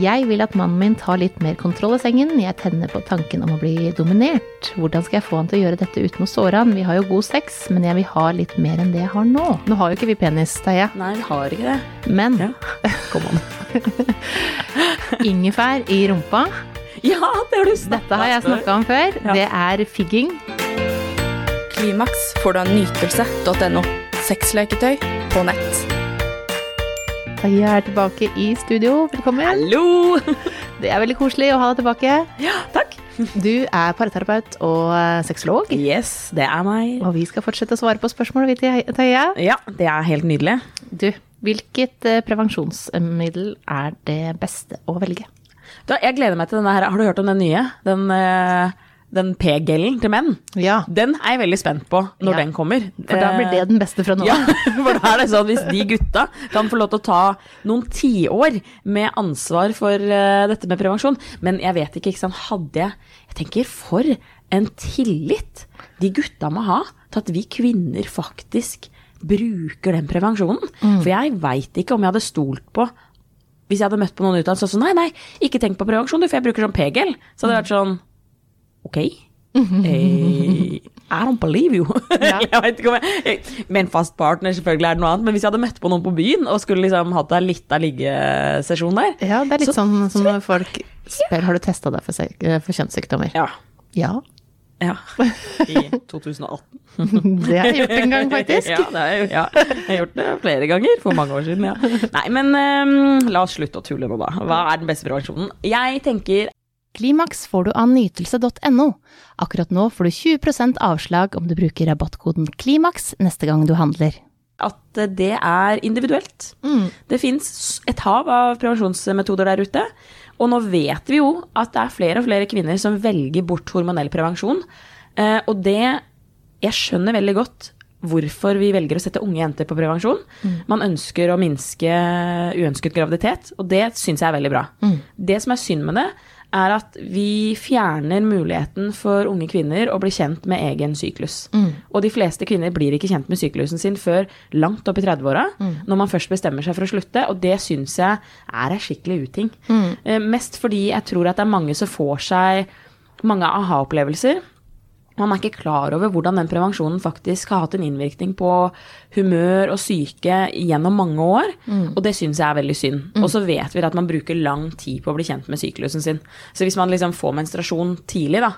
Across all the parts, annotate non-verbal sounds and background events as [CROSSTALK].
Jeg vil at mannen min tar litt mer kontroll i sengen. Jeg tenner på tanken om å bli dominert. Hvordan skal jeg få han til å gjøre dette uten å såre han? Vi har jo god sex, men jeg vil ha litt mer enn det jeg har nå. Nå har jo ikke vi penis, Teie. Nei, vi har ikke det. Men Ja. Kom an. [LAUGHS] ingefær i rumpa, Ja, det har du snakka dette har jeg snakka om før. Ja. Det er figging. Klimaks får du av nytelse.no. Sexleketøy på nett. Teie er tilbake i studio. Velkommen. Hallo! [LAUGHS] Det er veldig koselig å ha deg tilbake. Ja, takk. Du er parterapeut og eh, sexolog. Yes, det er meg. Og vi skal fortsette å svare på spørsmål, vi. Ja, det er helt nydelig. Du, hvilket eh, prevensjonsmiddel er det beste å velge? Da, jeg gleder meg til denne her. Har du hørt om den nye? Den, eh, den P-gelen til menn? Ja, Den er jeg veldig spent på når Ja. den kommer. for da blir det den beste fra nå Ja, av. [LAUGHS] for da er det sånn hvis de gutta kan få lov til å ta noen tiår med ansvar for uh, dette med prevensjon Men jeg vet ikke, ikke sant, hadde jeg Jeg tenker for en tillit de gutta må ha til at vi kvinner faktisk bruker den prevensjonen. For jeg veit ikke om jeg hadde stolt på hvis jeg hadde møtt på noen ute og sånn Nei, nei, ikke tenk på prevensjon, du, for jeg bruker sånn p-gel. Så hadde det vært sånn Ok. Hey, I don't believe you. Ja. [LAUGHS] jeg vet ikke om jeg, Med en fast partner selvfølgelig er det noe annet, men hvis jeg hadde møtt på noen på byen og skulle liksom hatt en lita liggesesjon der Ja, det er litt Så- sånn som når folk spør har du testa deg for, for kjønnssykdommer. Ja. Ja, ja. [LAUGHS] I 2018. [LAUGHS] det har jeg gjort en gang, faktisk. ja, jeg, ja, jeg har gjort det flere ganger, for mange år siden. Ja. Nei, men um, la oss slutte å tulle nå, da. Hva er den beste prevensjonen? Jeg tenker Klimaks får du av nytelse.no. Akkurat nå får du 20% avslag om du bruker rabattkoden KLIMAKS neste gang du handler. at det er individuelt. Det fins et hav av prevensjonsmetoder der ute. Og nå vet vi jo at det er flere og flere kvinner som velger bort hormonell prevensjon. Eh, og det Jeg skjønner veldig godt hvorfor vi velger å sette unge jenter på prevensjon. Man ønsker å minske uønsket graviditet, og det syns jeg er veldig bra. Det som er synd med det, er at vi fjerner muligheten for unge kvinner å bli kjent med egen syklus. Og de fleste kvinner blir ikke kjent med syklusen sin før langt opp i 30-åra, når man først bestemmer seg for å slutte, og det syns jeg er ei skikkelig uting. Mm. Mest fordi jeg tror at det er mange som får seg mange aha-opplevelser. Man er ikke klar over hvordan den prevensjonen faktisk har hatt en innvirkning på humør og syke gjennom mange år, og det syns jeg er veldig synd. Og så vet vi at man bruker lang tid på å bli kjent med syklusen sin. Så hvis man liksom får menstruasjon tidlig, da,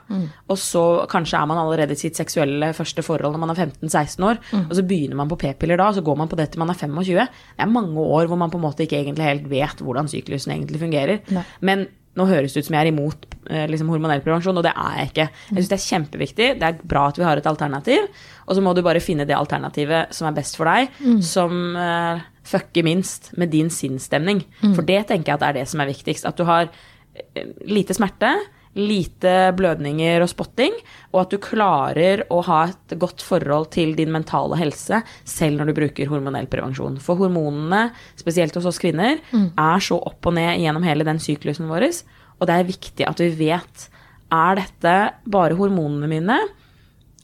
og så kanskje er man allerede i sitt seksuelle første forhold når man er 15-16 år, og så begynner man på p-piller da, og så går man på det til man er 25, det er mange år hvor man på en måte ikke egentlig helt vet hvordan syklusen egentlig fungerer. Nei. Men nå høres det ut som jeg er imot eh, liksom, hormonell prevensjon, og det er jeg ikke. Jeg syns det er kjempeviktig. Det er bra at vi har et alternativ, og så må du bare finne det alternativet som er best for deg, som uh, fucker minst med din sinnsstemning. For det tenker jeg at er det som er viktigst. At du har eh, lite smerte, lite blødninger og spotting, og at du klarer å ha et godt forhold til din mentale helse selv når du bruker hormonell prevensjon. For hormonene, spesielt hos oss kvinner, er så opp og ned gjennom hele den syklusen vår, og det er viktig at vi vet er dette bare hormonene mine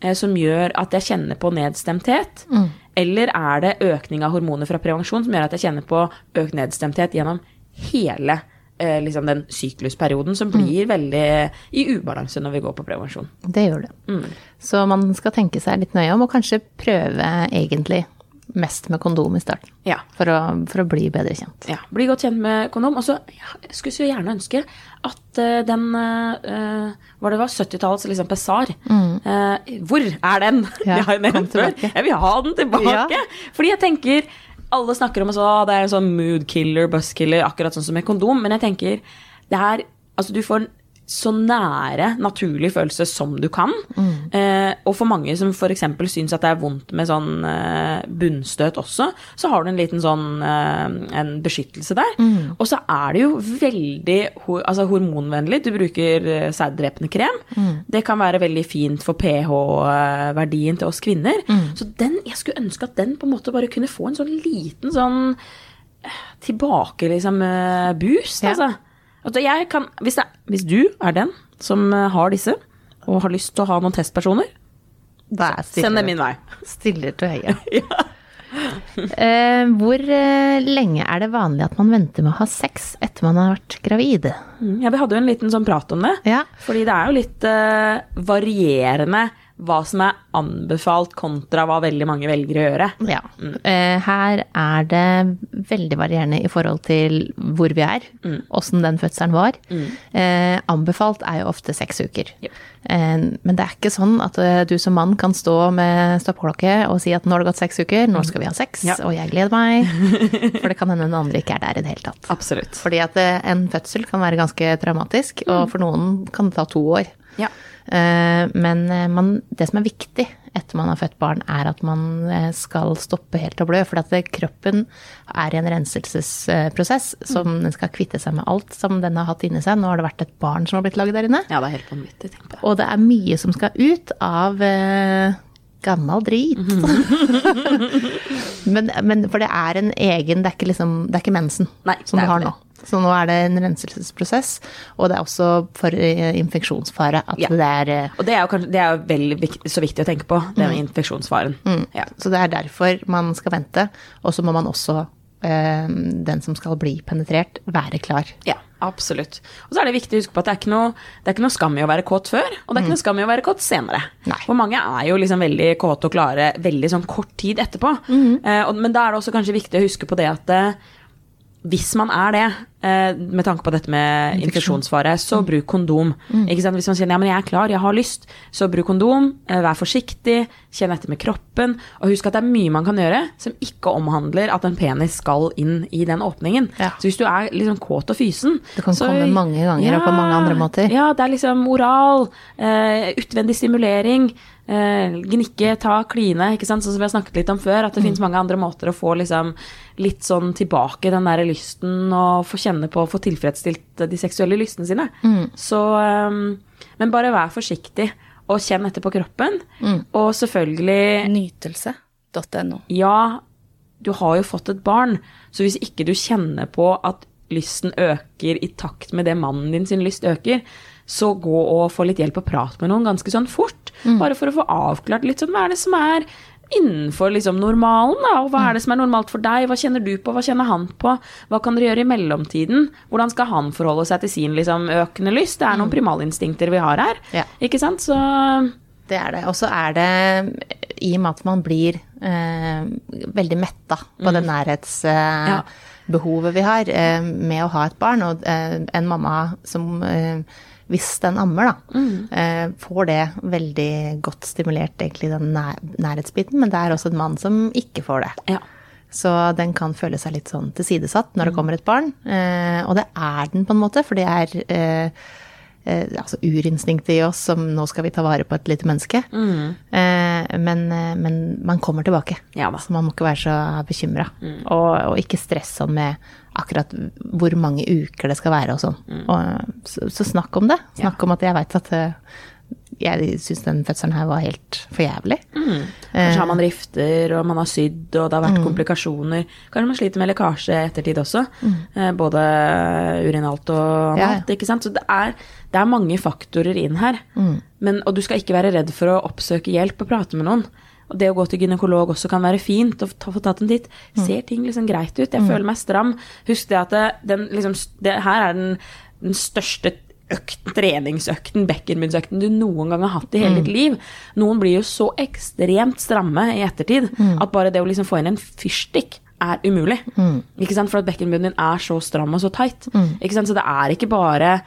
eh, som gjør at jeg kjenner på nedstemthet, eller er det økning av hormoner fra prevensjon som gjør at jeg kjenner på økt nedstemthet gjennom hele eh, liksom den syklusperioden som blir veldig i ubalanse når vi går på prevensjon. Det gjør det. Så man skal tenke seg litt nøye om, og kanskje prøve egentlig mest med kondom i starten. Ja. For å, for å bli bedre kjent. ja. Bli godt kjent med kondom. Og så skulle jeg skulle gjerne ønske at uh, den uh, Hva det var 70-tallets liksom Pessar. Uh, hvor er den? Ja, [LAUGHS] jeg har jo nevnt før. Jeg vil ha den tilbake. Fordi jeg tenker Alle snakker om at det er en sånn mood killer, buzz killer, akkurat sånn som med kondom. Men jeg tenker det er Altså, du får så nære naturlig følelse som du kan. Eh, og for mange som f.eks. syns at det er vondt med sånn eh, bunnstøt også, så har du en liten sånn eh, en beskyttelse der. Og så er det jo veldig altså hormonvennlig. Du bruker eh, sæddrepende krem. Det kan være veldig fint for pH-verdien til oss kvinner. Så den, jeg skulle ønske at den på en måte bare kunne få en sånn liten sånn eh, tilbake, liksom, eh, boost, Ja. altså. Altså, kan, hvis, det, hvis du er den som eh, har disse, og har lyst til å ha noen testpersoner, er send dem min vei. Stiller til høye. [LAUGHS] ja. uh, hvor uh, lenge er det vanlig at man venter med å ha sex etter man har vært gravid? Mm, Ja, vi hadde jo en liten sånn prat om det. Ja. Fordi det er jo litt uh, varierende hva som er anbefalt kontra hva veldig mange velger å gjøre. Ja. Eh, her er det veldig varierende i forhold til hvor vi er, åssen den fødselen var. Eh, anbefalt er jo ofte seks uker. Ja. Eh, men det er ikke sånn at du som mann kan stå med stoppeklokke og si at nå har det gått seks uker, nå skal vi ha sex, Ja. og jeg gleder meg. [LAUGHS] For det kan hende den andre ikke er der i det hele tatt. Absolutt. Fordi at en fødsel kan være ganske traumatisk, og for noen kan det ta to år. Ja. Eh, Men eh, man, det som er viktig etter man har født barn, er at man eh, skal stoppe helt å blø. For at kroppen er i en renselsesprosess som den skal kvitte seg med alt som den har hatt inni seg. Nå har det vært et barn som har blitt laget der inne. ja, det er helt vanvittig. Og det er mye som skal ut av gammal drit. [LAUGHS] men, men for det er en egen Det er ikke, liksom, det er ikke mensen Nei, som du har nå. Så nå er det en renselsesprosess, og det er også for eh, infeksjonsfare at Ja. det er eh, Og det er jo kanskje det er jo veldig så viktig å tenke på, det med infeksjonsfaren. Ja. Så det er derfor man skal vente. Og så må man også, eh, den som skal bli penetrert, være klar. ja, absolutt. Og så er det viktig å huske på at det er ikke noe, det er ikke noe skam i å være kåt før, og det er ikke noe skam i å være kåt senere. Nei. For mange er jo liksom veldig kåte og klare veldig sånn kort tid etterpå. Eh, og, men da er det også kanskje viktig å huske på det at eh, hvis man er det, eh, med tanke på dette med infeksjonsfare, så bruk kondom. Sant? Hvis man sier ja, men jeg er klar, jeg har lyst, så bruk kondom. eh, Vær forsiktig, kjenn etter med kroppen. Og husk at det er mye man kan gjøre som ikke omhandler at en penis skal inn i den åpningen. Ja. Så hvis du er liksom kåt og fysen Det kan så- komme mange ganger og på mange andre måter. Ja, det er liksom oral, eh, utvendig stimulering, eh, gnikke, ta, kline, ikke sant, sånn som vi har snakket litt om før, at det finnes mange andre måter å få liksom litt sånn tilbake den der lysten og få kjenne på, få tilfredsstilt de seksuelle lystene sine. Så, um, men bare vær forsiktig og kjenn etter på kroppen, og selvfølgelig Nytelse.no. ja, du har jo fått et barn, så hvis ikke du kjenner på at lysten øker i takt med det mannen din sin lyst øker, så gå og få litt hjelp og prat med noen ganske sånn fort. Bare for å få avklart litt sånn hva er det som er innenfor liksom normalen, da, og hva er det som er normalt for deg, hva kjenner du på, hva kjenner han på, hva kan dere gjøre i mellomtiden, hvordan skal han forholde seg til sin liksom økende lyst, det er noen primalinstinkter vi har her, Ja. ikke sant, så Det er det. Og så er det, i og med at man blir eh, veldig metta på det nærhetsbehovet Ja. Vi har eh, med å ha et barn, og eh, en mamma som eh, hvis den ammer, da, eh, får det veldig godt stimulert, egentlig, den nær nærhetsbiten, men det er også en mann som ikke får det. ja. Så den kan føle seg litt sånn tilsidesatt når det kommer et barn. Eh, og det er den på en måte, for det er eh, altså urinstinktet i oss som nå skal vi ta vare på et lite menneske. Eh, men, eh, men man kommer tilbake. Ja. Så man må ikke være så bekymra. Og, og ikke stress sånn med akkurat hvor mange uker det skal være og sånn. Og, så, så snakk om det. Snakk om at jeg veit at eh, jeg syns den fødselen her var helt for jævlig. Kanskje har man rifter, og man har sydd, og det har vært komplikasjoner. Kanskje man sliter med lekkasje ettertid også. Mm. Både urinalt og Ja, ja. annet, ikke sant. Så det er, det er mange faktorer inn her. Men, og du skal ikke være redd for å oppsøke hjelp og prate med noen. Og det å gå til gynekolog også kan være fint, og få tatt en titt. Ser ting liksom greit ut? Jeg føler meg stram. Husk det at det, den, liksom, det her er den, den største økt, treningsøkten, bekkenbunnsøkten du noen gang har hatt i hele ditt liv. Noen blir jo så ekstremt stramme i ettertid at bare det å liksom få inn en fyrstikk er umulig. Ikke sant? For at bekkenbunnen din er så stram og så tight. Ikke sant? Så det er ikke bare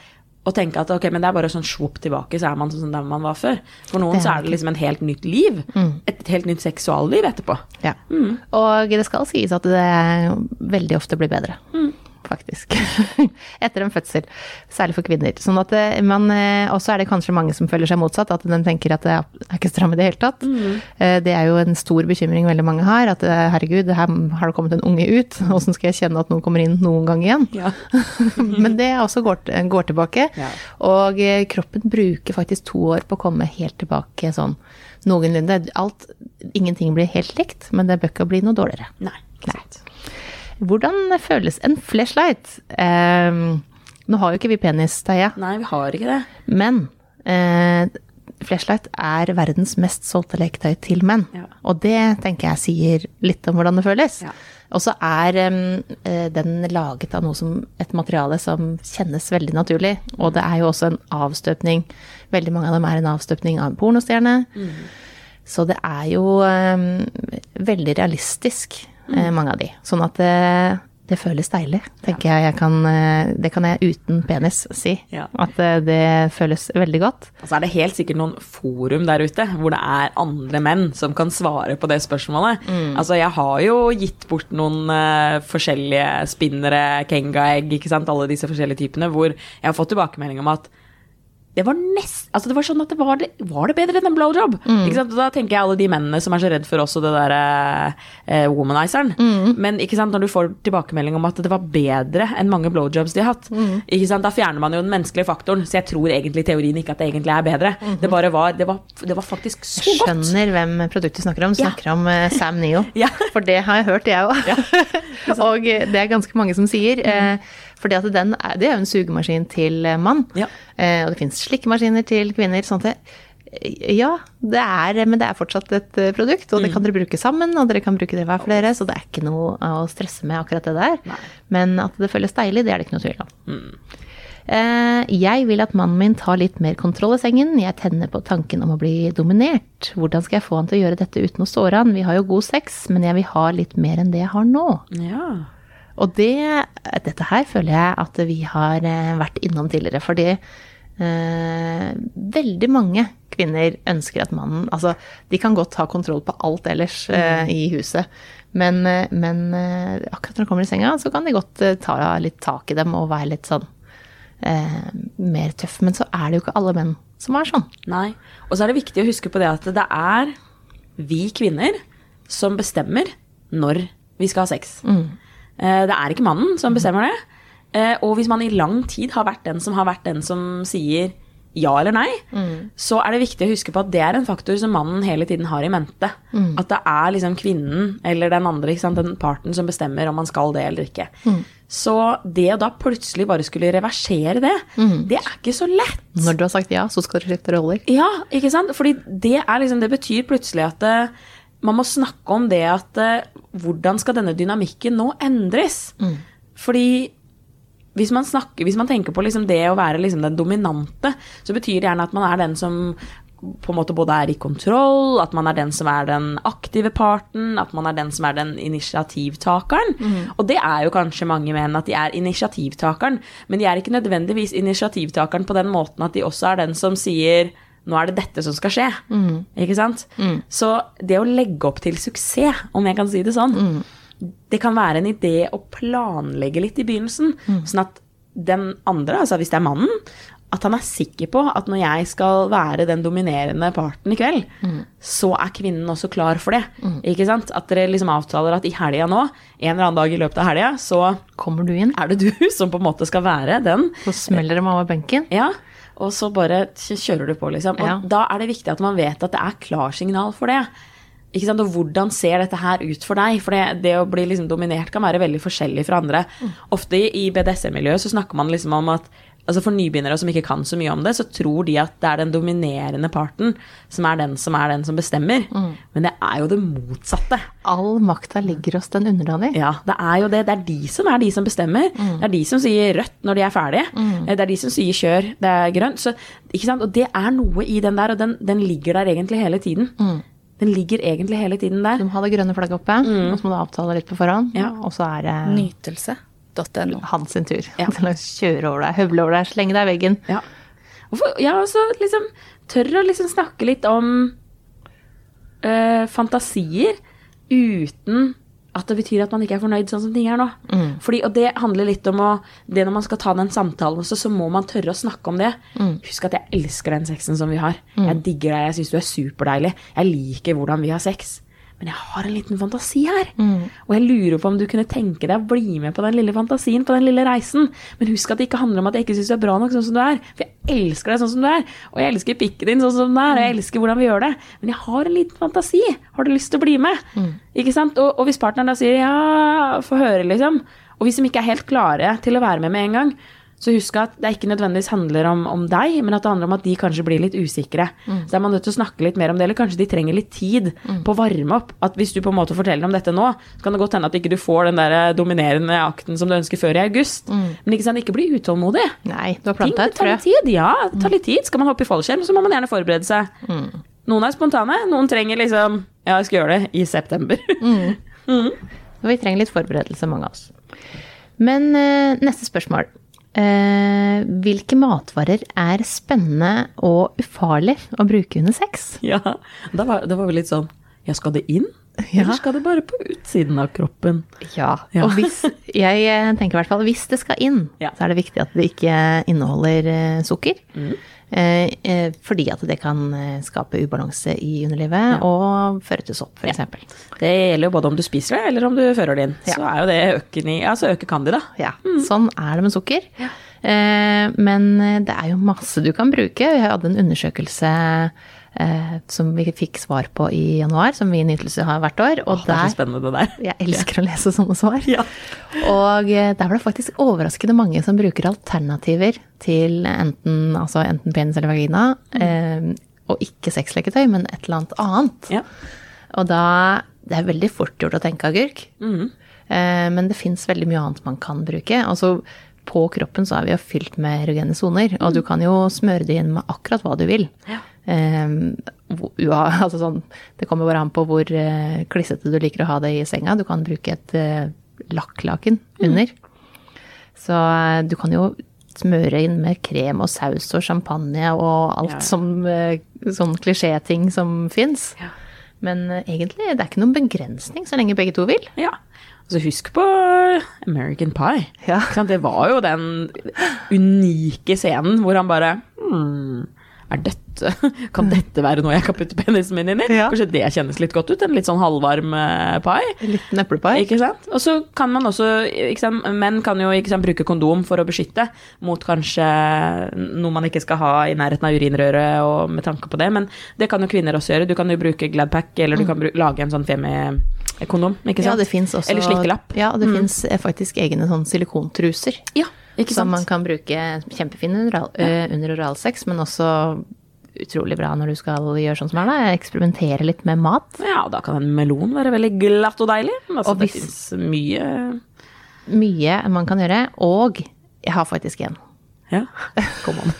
å tenke at ok, men det er bare sånn svopp tilbake, så er man sånn der man var før. For noen er så er det liksom en helt nytt liv. Et helt nytt seksualliv etterpå. Ja. Og det skal sies at det veldig ofte blir bedre. Faktisk. [LAUGHS] Etter en fødsel. Særlig for kvinner. Sånn at eh, man eh, også er det kanskje mange som føler seg motsatt, at de tenker at det er ikke stram i det hele tatt. Mm. Det er jo en stor bekymring veldig mange har, at eh, herregud, her har det kommet en unge ut. [LAUGHS] Åssen skal jeg kjenne at noen kommer inn noen gang igjen? Ja. [LAUGHS] Men det også går, går tilbake. Ja. Og eh, kroppen bruker faktisk to år på å komme helt tilbake sånn noenlunde. Alt, ingenting blir helt likt, men det bør ikke bli noe dårligere. Nei. Ikke sant. Hvordan føles en flashlight? Eh, nå har jo ikke vi penis, Teie. Nei, vi har ikke det. men eh, Flashlight er verdens mest solgte leketøy til menn. Ja. Og det tenker jeg sier litt om hvordan det føles. Ja. Og så er eh, den laget av noe som, et materiale som kjennes veldig naturlig. Og det er jo også en avstøpning. Veldig mange av dem er en avstøpning av en pornostjerne. Så det er jo em, veldig realistisk, eh, mange av de. Sånn at det, det føles deilig, tenker jeg. jeg kan, eh, det kan jeg uten penis si. Ja. At eh, det føles veldig godt. Og så er det helt sikkert noen forum der ute hvor det er andre menn som kan svare på det spørsmålet. Altså, jeg har jo gitt bort noen uh, forskjellige spinnere, kengaegg, ikke sant, alle disse forskjellige typene, hvor jeg har fått tilbakemelding om at det var nest, altså det var sånn at det var det, var det bedre enn en blowjob? Ikke sant? Da tenker jeg alle de mennene som er så redd for også det derre eh, womanizeren. Men ikke sant, når du får tilbakemelding om at det var bedre enn mange blowjobs de har hatt, ikke sant, da fjerner man jo den menneskelige faktoren. Så jeg tror egentlig teorien ikke at det egentlig er bedre. Det bare var, det var, det var faktisk så godt. Skjønner hvem produktet snakker om. Ja. Snakker om uh, Sam Neo. [LAUGHS] Ja. For det har jeg hørt, jeg òg. [LAUGHS] og eh, det er ganske mange som sier. Mm. Er, det er jo en sugemaskin til eh, mann. Ja. Eh, og det fins slikkemaskiner til kvinner. sånn at det, ja, det er, men det er fortsatt et eh, produkt, og det Mm. kan dere bruke sammen, og dere kan bruke det hver for dere, så det er ikke noe å stresse med akkurat det der. Nei. Men at det føles deilig, det er det ikke noe tvil om. Mm. Jeg vil at mannen min tar litt mer kontroll i sengen. Jeg tenner på tanken om å bli dominert. Hvordan skal jeg få han til å gjøre dette uten å såre han? Vi har jo god sex, men jeg vil ha litt mer enn det jeg har nå. Ja. Og det, dette her føler jeg at vi har eh, vært innom tidligere, fordi eh, veldig mange kvinner ønsker at mannen Altså, de kan godt ha kontroll på alt ellers eh, i huset, men, eh, men eh, akkurat når de kommer i senga, så kan de godt ta litt tak i dem og være litt sånn eh, mer tøff. Men så er det jo ikke alle menn som er sånn. Nei. Og så er det viktig å huske på det at det er vi kvinner som bestemmer når vi skal ha sex. Eh, Det er ikke mannen som bestemmer det. Eh, Og hvis man i lang tid har vært den som har vært den som sier ja eller nei, så er det viktig å huske på at det er en faktor som mannen hele tiden har i mente. At det er liksom kvinnen eller den andre, sant, den parten som bestemmer om man skal det eller ikke. Så det å da plutselig bare skulle reversere det, det er ikke så lett. Når du har sagt ja, så skal du skifte roller. Ja, ikke sant? Fordi det, er liksom, det betyr plutselig at eh, man må snakke om det at eh, hvordan skal denne dynamikken nå endres? Fordi hvis man, snakker, hvis man tenker på liksom det å være liksom den dominante, så betyr det gjerne at man er den som på en måte både er i kontroll, at man er den som er den aktive parten, at man er den som er den initiativtakeren. Og det er jo kanskje mange menn, at de er initiativtakeren, men de er ikke nødvendigvis initiativtakeren på den måten at de også er den som sier nå er det dette som skal skje. Ikke sant? Så det å legge opp til suksess, om jeg kan si det sånn, det kan være en idé å planlegge litt i begynnelsen, sånn at den andre, altså hvis det er mannen, at han er sikker på at når jeg skal være den dominerende parten i kveld, så er kvinnen også klar for det. Ikke sant? At dere liksom avtaler at i helga nå, en eller annen dag i løpet av helga, så Kommer du inn, er det du [LAUGHS] som på en måte skal være den så smeller det meg over benken. ja, og så bare kjører du på, liksom. Og Ja. da er det viktig at man vet at det er klarsignal for det. Ikke sant? Og hvordan ser dette her ut for deg? For det, det å bli liksom dominert kan være veldig forskjellig fra andre. Ofte i, i BDSM-miljøet så snakker man liksom om at altså For nybegynnere som ikke kan så mye om det, så tror de at det er den dominerende parten som er den som er den som bestemmer. Men det er jo det motsatte. All makta ligger hos den underdanige. Ja, det er jo det. Det er de som er de som bestemmer. Det er de som sier rødt når de er ferdige. Mm. Det er de som sier kjør, det er grønt. Så, ikke sant? Og det er noe i den der, og den, den ligger der egentlig hele tiden. Den ligger egentlig hele tiden der. Du må ha det grønne flagget oppe, og så må du avtale litt på forhånd. Ja. Og så er det Nytelse.no. hans sin tur Ja. [LAUGHS] til å kjøre over deg, høvle over deg, slenge deg i veggen. Ja. Hvorfor, ja, og så liksom tør å liksom snakke litt om eh, fantasier uten at det betyr at man ikke er fornøyd sånn som ting er nå. Fordi, og det handler litt om å Det når man skal ta den samtalen også, så må man tørre å snakke om det. Husk at jeg elsker den sexen som vi har. Jeg digger deg, jeg syns du er superdeilig. Jeg liker hvordan vi har sex. Men jeg har en liten fantasi her. Og jeg lurer på om du kunne tenke deg å bli med på den lille fantasien, på den lille reisen. Men husk at det ikke handler om at jeg ikke syns du er bra nok sånn som du er. For jeg elsker deg sånn som du er. Og jeg elsker pikken din sånn som den er. Og jeg elsker hvordan vi gjør det. Men jeg har en liten fantasi. Har du lyst til å bli med? Ikke sant? Og, og hvis partneren da sier ja, få høre, liksom. Og hvis de ikke er helt klare til å være med med en gang, Så husk at det ikke nødvendigvis handler om, om deg, men at det handler om at de kanskje blir litt usikre. Så er man nødt til å snakke litt mer om det, eller kanskje de trenger litt tid på å varme opp. At hvis du på en måte forteller om dette nå, så kan det godt hende at ikke du får den der dominerende akten som du ønsker før i august. Men ikke sant, ikke bli utålmodig. Nei, du har planta et frø. tid. Ja, det tar litt tid. Skal man hoppe i fallskjerm, så må man gjerne forberede seg. Noen er spontane, noen trenger liksom Ja, jeg skal gjøre det i september. mm. [LAUGHS] vi trenger litt forberedelse, mange av oss. Men eh, neste spørsmål. Eh, hvilke matvarer er spennende og ufarlig å bruke under sex? ja, da var, da var vi litt sånn Ja, skal det inn? Ja. Eller skal det bare på utsiden av kroppen? Ja. Ja. Og hvis, jeg eh, tenker i hvert fall hvis det skal inn, Ja. så er det viktig at det ikke inneholder eh, sukker. Eh, fordi at det kan eh, skape ubalanse i underlivet og føre til sopp, f.eks. eksempel. Det gjelder jo både om du spiser det, eller om du fører det inn. Ja. Så er jo det øken i Altså øker candida. Ja, sånn er det med sukker. Eh, men eh, det er jo masse du kan bruke. Vi hadde en undersøkelse eh, som vi fikk svar på i januar, som vi i Nytelse har hvert år. Og Det er så spennende, det der. Jeg elsker å lese sånne svar. Ja. Og eh, der var det faktisk overraskende mange som bruker alternativer til enten, altså enten penis eller vagina, eh, og ikke sexleketøy, men et eller annet annet. Ja. Og da Det er veldig fort gjort å tenke agurk, Mhm. eh, men det fins veldig mye annet man kan bruke. Altså på kroppen så er vi jo fylt med erogene soner, og du kan jo smøre det inn med akkurat hva du vil. Ja. Eh, hvor- [LAUGHS] altså sånn, det kommer bare an på hvor eh, klissete du liker å ha det i senga. Du kan bruke et eh, lakklaken under. Så eh, du kan jo smøre inn med krem og saus og champagne og alt Ja, ja. som sånn klisjéting som fins. Ja. Men egentlig det er ikke noen begrensning så lenge begge to vil. Ja. Altså husk på American Pie. Ja. Det var jo den unike scenen hvor han bare hmm, dette Kan dette være noe jeg kan putte penisen min inn i? Ja. Kanskje det kjennes litt godt ut? En litt sånn halvvarm eh, pai? En liten eplepai. Ikke sant? Og så kan man også sant? Menn kan jo sant, bruke kondom for å beskytte mot kanskje noe man ikke skal ha i nærheten av urinrøret, og med tanke på det, men det kan jo kvinner også gjøre. Du kan jo bruke Gladpack, eller du kan bruke, lage en sånn femi-kondom, ikke sant? Ja, det fins også Eller slikkelapp. Ja, det finnes fins faktisk egne sånn silikontruser. Ja, Som man kan bruke kjempefin under, oral, eh, under oralsex, men også utrolig bra når du skal gjøre sånn som her, da. Eksperimentere litt med mat. Ja, da kan en melon være veldig glatt og deilig. Altså, Og det fins mye Mye man kan gjøre. Og jeg har faktisk en. Ja, kom an.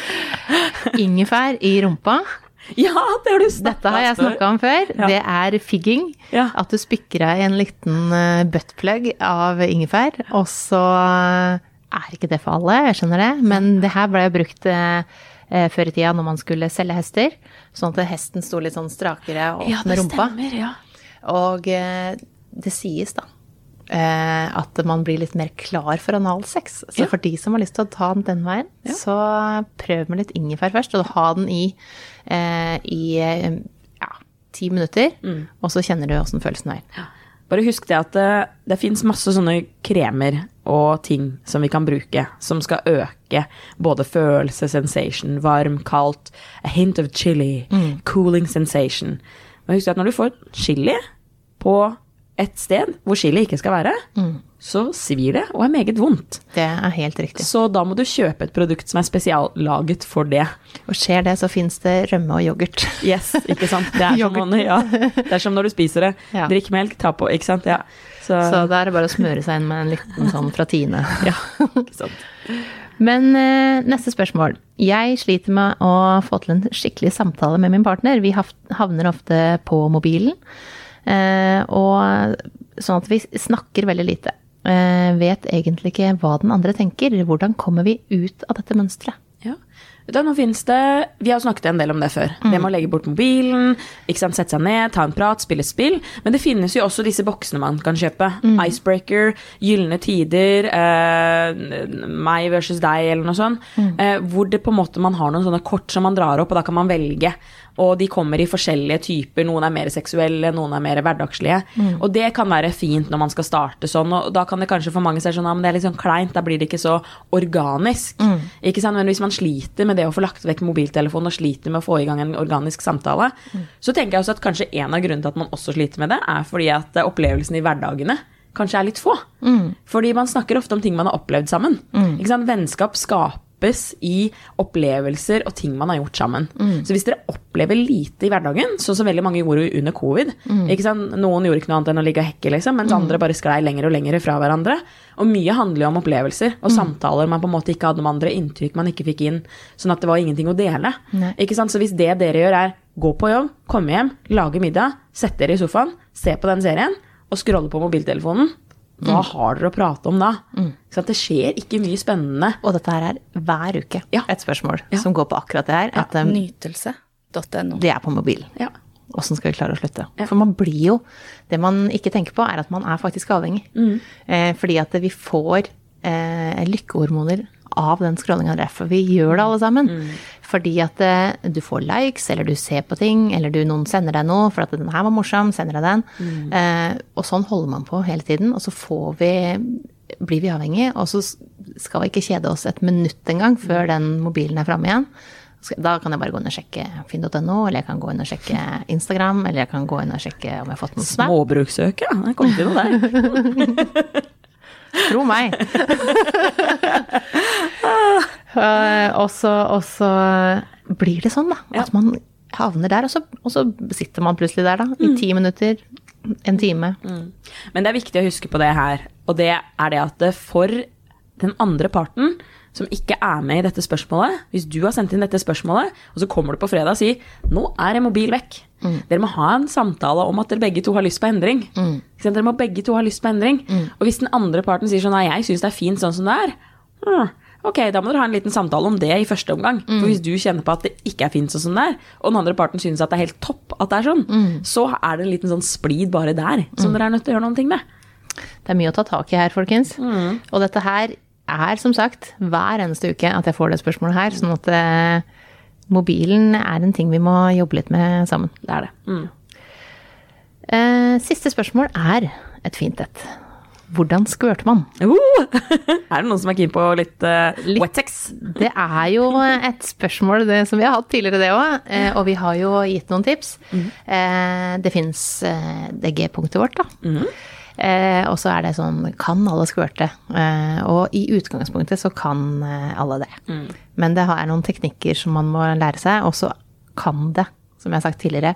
[LAUGHS] Ingefær i rumpa. [LAUGHS] Ja, det har du snakka Dette har jeg snakka om før. Ja. Det er figging. Ja. At du spikker deg en liten eh, buttplug av ingefær, og så er ikke det for alle, jeg skjønner det, men det her ble jo brukt eh, eh, før i tida når man skulle selge hester, sånn at hesten sto litt sånn strakere og Ja, rumpa. med det rumpa. stemmer, ja. Og eh, det sies da eh, at man blir litt mer klar for analsex. Så Ja. for de som har lyst til å ta den den veien, så prøv med litt ingefær først, og ha den i, eh, i eh, ja, ti minutter, Mm. og så kjenner du åssen følelsen er. Bare husk det at det, det fins masse sånne kremer og ting som vi kan bruke, som skal øke både følelse, sensation, varm, kaldt, a hint of chili, cooling sensation. Men husk at når du får chili på et sted hvor chili ikke skal være, så svir det og er meget vondt. Det er helt riktig. Så da må du kjøpe et produkt som er spesiallaget for det. Og skjer det, så fins det rømme og yoghurt. Yes, ikke sant. Det er, som, man- ja, det er som når du spiser det. Ja. Drikk melk, ta på, ikke sant. Ja. Så, Så da er det bare å smøre seg inn med en liten [LAUGHS] sånn fra Tine. ja, ikke sant. Men eh, neste spørsmål. Jeg sliter med å få til en skikkelig samtale med min partner. Vi havner ofte på mobilen. Eh, og sånn at vi snakker veldig lite. Eh, vet egentlig ikke hva den andre tenker. Hvordan kommer vi ut av dette mønsteret? Ja. Vet nå finnes det, Vi har snakket en del om det før. Det med å legge bort mobilen, ikke sant, sette seg ned, ta en prat, spille spill. Men det finnes jo også disse boksene man kan kjøpe. Icebreaker, Gylne tider, eh, meg versus deg, eller noe sånt. Eh, hvor det på en måte man har noen sånne kort som man drar opp, og da kan man velge. Og de kommer i forskjellige typer. Noen er mer seksuelle, noen er mer hverdagslige. Og det kan være fint når man skal starte sånn, og da kan det kanskje for mange se sånn, ja, det er litt sånn kleint, da blir det ikke så organisk. Ikke sant? Men hvis man sliter med det å få lagt vekk mobiltelefonen og sliter med å få i gang en organisk samtale, så tenker jeg også at kanskje en av grunnene til at man også sliter med det, er fordi at opplevelsene opplevelsen i hverdagene kanskje er litt få. Fordi man snakker ofte om ting man har opplevd sammen. Ikke sant? Vennskap i opplevelser og ting man har gjort sammen. Så hvis dere opplever lite i hverdagen, sånn som veldig mange gjorde under covid ikke sant? Noen gjorde ikke noe annet enn å ligge og hekke, liksom, mens andre bare sklei lenger og lenger fra hverandre. Og mye handler jo om opplevelser og samtaler man på en måte ikke hadde med andre, inntrykk man ikke fikk inn, sånn at det var ingenting å dele. Så hvis det dere gjør er gå på jobb, komme hjem, lage middag, sette dere i sofaen, se på den serien og scrolle på mobiltelefonen, hva har dere å prate om da? Så det skjer ikke mye spennende. Og dette her er hver uke Ja. et spørsmål Ja. som går på akkurat det her. Ja. um, Nytelse.no. det er på mobilen. Ja. Åssen skal vi klare å slutte? Ja. For man blir jo Det man ikke tenker på, er at man er faktisk avhengig. Eh, fordi at vi får eh, lykkehormoner av den scrollinga. Derfor vi gjør det, alle sammen. Fordi at eh, du får likes, eller du ser på ting, eller du, noen sender deg noe for at 'den her var morsom', sender deg den. Eh, og sånn holder man på hele tiden. Og så får vi blir vi avhengig, og så skal vi ikke kjede oss et minutt engang før den mobilen er framme igjen. Da kan jeg bare gå inn og sjekke finn.no, eller jeg kan gå inn og sjekke Instagram, eller jeg kan gå inn og sjekke om jeg har fått noen snap. Småbrukssøk, ja. Det kom til noe der. [LAUGHS] Tro meg. [LAUGHS] Eh, og, så, blir det sånn, da. At man havner der, og så, og så sitter man plutselig der, da. I ti minutter, en time. Men det er viktig å huske på det her, og det er det at det for den andre parten som ikke er med i dette spørsmålet, hvis du har sendt inn dette spørsmålet, og så kommer du på fredag og sier 'nå er en mobil vekk'. Dere må ha en samtale om at dere begge to har lyst på endring. Mm. Dere må begge to ha lyst på endring. Og hvis den andre parten sier sånn 'nei, jeg syns det er fint sånn som det er', hm, ok, da må dere ha en liten samtale om det i første omgang. For hvis du kjenner på at det ikke er fint sånn som det er, og den andre parten synes at det er helt topp at det er sånn, så er det en liten sånn splid bare der, som dere er nødt til å gjøre noen ting med. Det er mye å ta tak i her, folkens. Og dette her er som sagt hver eneste uke at jeg får det spørsmålet her. Sånn at eh, mobilen er en ting vi må jobbe litt med sammen. Det er det. Mm. Eh, siste spørsmål er et fint et. Hvordan skvørter man? Uh! [LAUGHS] er det noen som er keen på litt, uh, Litt. Det er jo et spørsmål det, som vi har hatt tidligere, det òg. Eh, og vi har jo gitt noen tips. Eh, det fins eh, det G-punktet vårt, da. Eh, og så er det sånn Kan alle skvørte? Eh, og i utgangspunktet så kan eh, alle det. Men det er noen teknikker som man må lære seg, og så kan det, som jeg har sagt tidligere,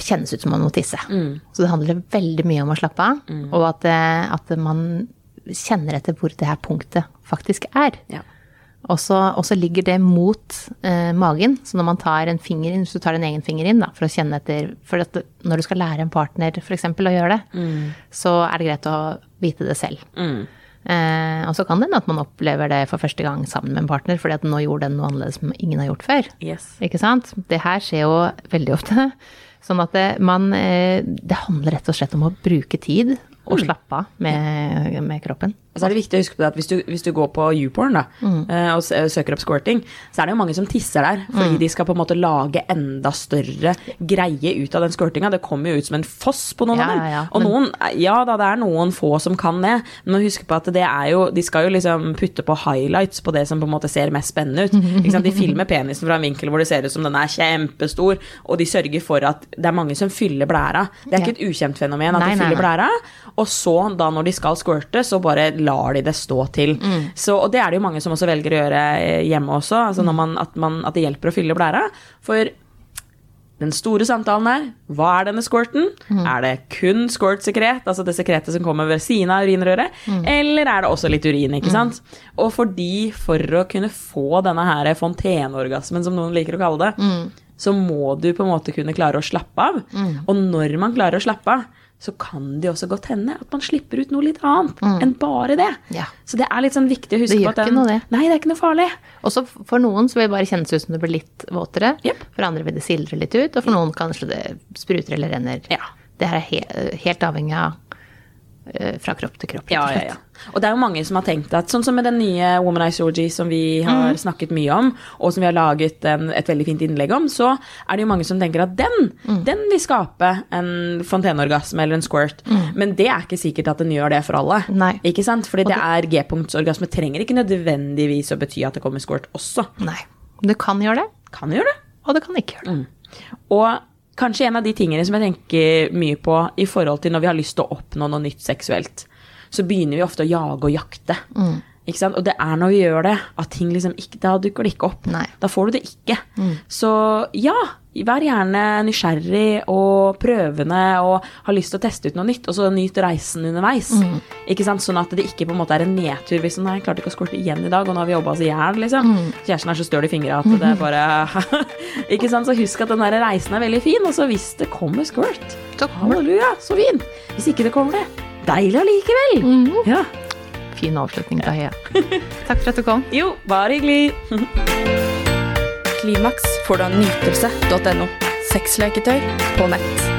kjennes ut som man må tisse. Så det handler veldig mye om å slappe av, og at, eh, at man kjenner etter hvor det her punktet faktisk er. Ja. Og så, ligger det mot eh, magen, så når man tar en finger inn, hvis du tar en egen finger inn da, for å kjenne etter For at når du skal lære en partner f.eks. å gjøre det, så er det greit å vite det selv. Mm. Eh, og så kan det hende at man opplever det for første gang sammen med en partner, fordi at nå gjorde den noe annerledes som ingen har gjort før. Yes. Ikke sant? Det her skjer jo veldig ofte. [LAUGHS] Sånn at det, man eh, Det handler rett og slett om å bruke tid og slappe av med, med kroppen. Og så er det viktig å huske på det at hvis du, hvis du går på YouPorn da, mm. og søker opp squirting, så er det jo mange som tisser der, fordi de skal på en måte lage enda større greie ut av den squirtinga. Det kommer jo ut som en foss på noen Ja, av dem. ja. Og noen, ja da, det er noen få som kan det, men husk på at det er jo, de skal jo liksom putte på highlights på det som på en måte ser mest spennende ut. De filmer penisen fra en vinkel hvor det ser ut som den er kjempestor, og de sørger for at det er mange som fyller blæra. Det er ikke et ukjent fenomen at Nei, de nei, fyller nei. blæra, og så da når de skal squirte, så bare lar de det stå til. Mm. Så, og det er det jo mange som også velger å gjøre eh, hjemme også, altså Mm. når man, at, man, at det hjelper å fylle blæra. For den store samtalen er hva er denne squirten? Mm. Er det kun squirt-sekret, altså det sekretet som kommer ved siden av urinrøret, Mm. eller er det også litt urin, ikke sant? Og fordi for å kunne få denne her fonteneorgasmen, som noen liker å kalle det, Mm. så må du på en måte kunne klare å slappe av. Og når man klarer å slappe av, så kan det også godt hende at man slipper ut noe litt annet enn bare det. Ja. Så det er litt sånn viktig å huske Det på gjør at ikke noe, det. Nei, det er ikke noe farlig. Og så for noen så vil det bare kjennes ut som det blir litt våtere. Yep. For andre vil det sildre litt ut, og for noen kanskje det spruter eller renner. Ja. Det her er he helt avhengig av fra kropp til kropp. Ja, ja, ja. Og det er jo mange som har tenkt at sånn som med den nye Womanize Orgy som vi har snakket mye om, og som vi har laget en, et veldig fint innlegg om, så er det jo mange som tenker at den, den vil skape en fonteneorgasme eller en squirt. Men det er ikke sikkert at den gjør det for alle. Nei. Ikke sant? Fordi det er G-punktsorgasme trenger ikke nødvendigvis å bety at det kommer squirt også. Nei. Det kan gjøre det, Kan gjøre det. og det kan ikke gjøre det. Og kanskje en av de tingene som jeg tenker mye på i forhold til når vi har lyst til å oppnå noe nytt seksuelt, så begynner vi ofte å jage og jakte. Sant? Og det er når vi gjør det, at ting liksom ikke Da dukker det ikke opp. Nei. Da får du det ikke. Så ja, vær gjerne nysgjerrig og prøvende og har lyst til å teste ut noe nytt, og så nyt reisen underveis. Ikke sant? Sånn at det ikke på en måte er en nedtur hvis nei, jeg klarte ikke å skorte igjen i dag, og nå har vi jobba oss i hjel, liksom. Kjæresten er så støl i fingra at det er [LAUGHS] bare [LAUGHS] Ikke sant? Så husk at den der reisen er veldig fin, og så hvis det kommer squirt, halleluja, så fin. Hvis ikke det kommer det, deilig allikevel. Mm. Ja. Fin avslutning, Tahia. [LAUGHS] Takk for at du kom. Jo, bare hyggelig. Klimaks får du av nytelse.no. Sexleketøy på nett.